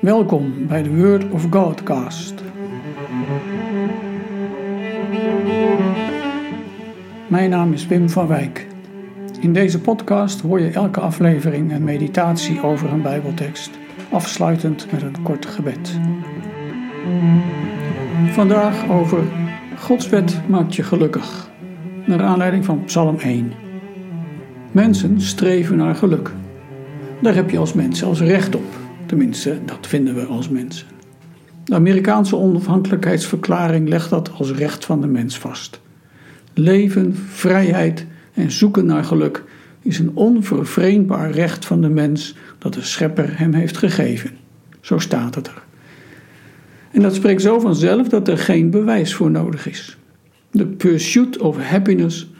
Welkom bij de Word of Godcast. Mijn naam is Wim van Wijk. In deze podcast hoor je elke aflevering een meditatie over een Bijbeltekst, afsluitend met een kort gebed. Vandaag over Gods wet maakt je gelukkig, naar aanleiding van Psalm 1. Mensen streven naar geluk. Daar heb je als mens zelfs recht op. Tenminste, dat vinden we als mensen. De Amerikaanse onafhankelijkheidsverklaring legt dat als recht van de mens vast. Leven, vrijheid en zoeken naar geluk is een onvervreemdbaar recht van de mens dat de schepper hem heeft gegeven. Zo staat het er. En dat spreekt zo vanzelf dat er geen bewijs voor nodig is. De pursuit of happiness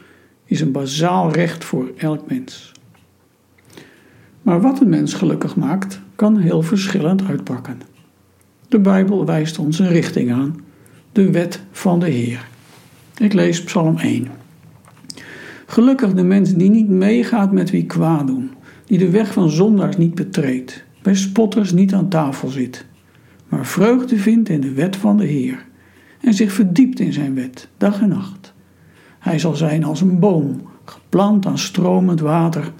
is een bazaal recht voor elk mens. Maar wat een mens gelukkig maakt, kan heel verschillend uitpakken. De Bijbel wijst ons een richting aan, de wet van de Heer. Ik lees Psalm 1. Gelukkig de mens die niet meegaat met wie kwaad doen, die de weg van zondaars niet betreedt, bij spotters niet aan tafel zit, maar vreugde vindt in de wet van de Heer en zich verdiept in zijn wet, dag en nacht. Hij zal zijn als een boom, geplant aan stromend water.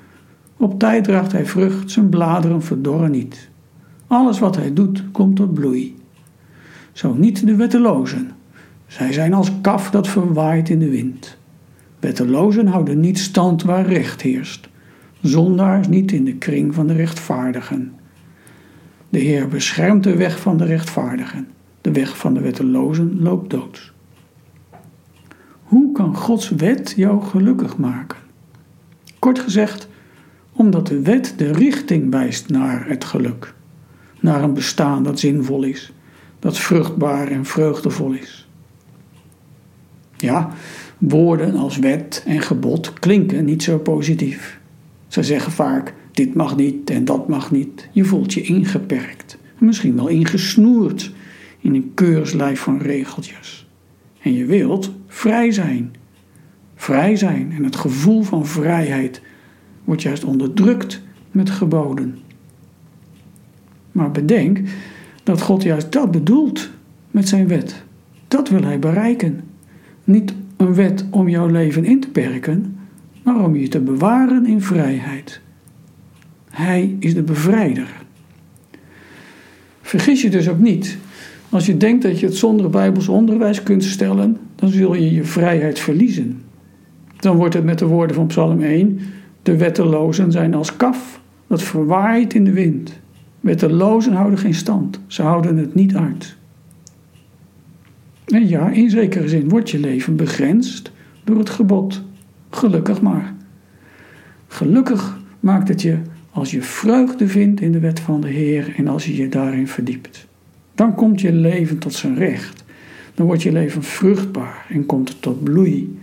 Op tijd draagt hij vrucht, zijn bladeren verdorren niet. Alles wat hij doet, komt tot bloei. Zo niet de wettelozen. Zij zijn als kaf dat verwaait in de wind. Wettelozen houden niet stand waar recht heerst. Zondaars niet in de kring van de rechtvaardigen. De Heer beschermt de weg van de rechtvaardigen. De weg van de wettelozen loopt dood. Hoe kan Gods wet jou gelukkig maken? Kort gezegd, omdat de wet de richting wijst naar het geluk, naar een bestaan dat zinvol is, dat vruchtbaar en vreugdevol is. Ja, woorden als wet en gebod klinken niet zo positief. Ze zeggen vaak: dit mag niet en dat mag niet. Je voelt je ingeperkt, misschien wel ingesnoerd in een keurslijf van regeltjes. En je wilt vrij zijn. Vrij zijn en het gevoel van vrijheid wordt juist onderdrukt met geboden. Maar bedenk dat God juist dat bedoelt met zijn wet. Dat wil hij bereiken. Niet een wet om jouw leven in te perken, maar om je te bewaren in vrijheid. Hij is de bevrijder. Vergis je dus ook niet als je denkt dat je het zonder Bijbels onderwijs kunt stellen, dan zul je je vrijheid verliezen. Dan wordt het met de woorden van Psalm 1: De wettelozen zijn als kaf dat verwaait in de wind. Wettelozen houden geen stand, ze houden het niet uit. En ja, in zekere zin wordt je leven begrensd door het gebod. Gelukkig maar. Gelukkig maakt het je als je vreugde vindt in de wet van de Heer en als je je daarin verdiept. Dan komt je leven tot zijn recht. Dan wordt je leven vruchtbaar en komt het tot bloei.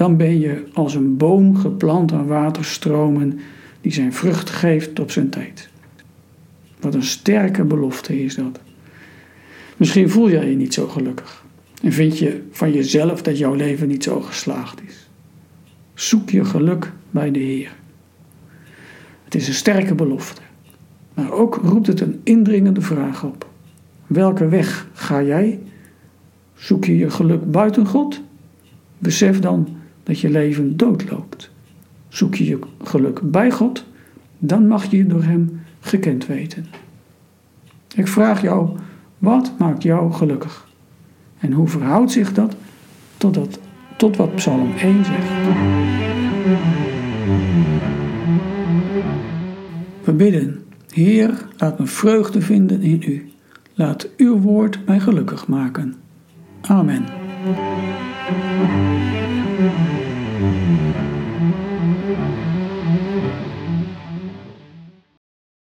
Dan ben je als een boom geplant aan waterstromen die zijn vrucht geeft op zijn tijd. Wat een sterke belofte is dat. Misschien voel jij je niet zo gelukkig en vind je van jezelf dat jouw leven niet zo geslaagd is. Zoek je geluk bij de Heer. Het is een sterke belofte, maar ook roept het een indringende vraag op. Welke weg ga jij? Zoek je je geluk buiten God? Besef dan dat je leven doodloopt. Zoek je je geluk bij God? Dan mag je door Hem gekend weten. Ik vraag jou, wat maakt jou gelukkig? En hoe verhoudt zich dat tot, dat, tot wat Psalm 1 zegt? We bidden, Heer, laat me vreugde vinden in U. Laat uw woord mij gelukkig maken. Amen.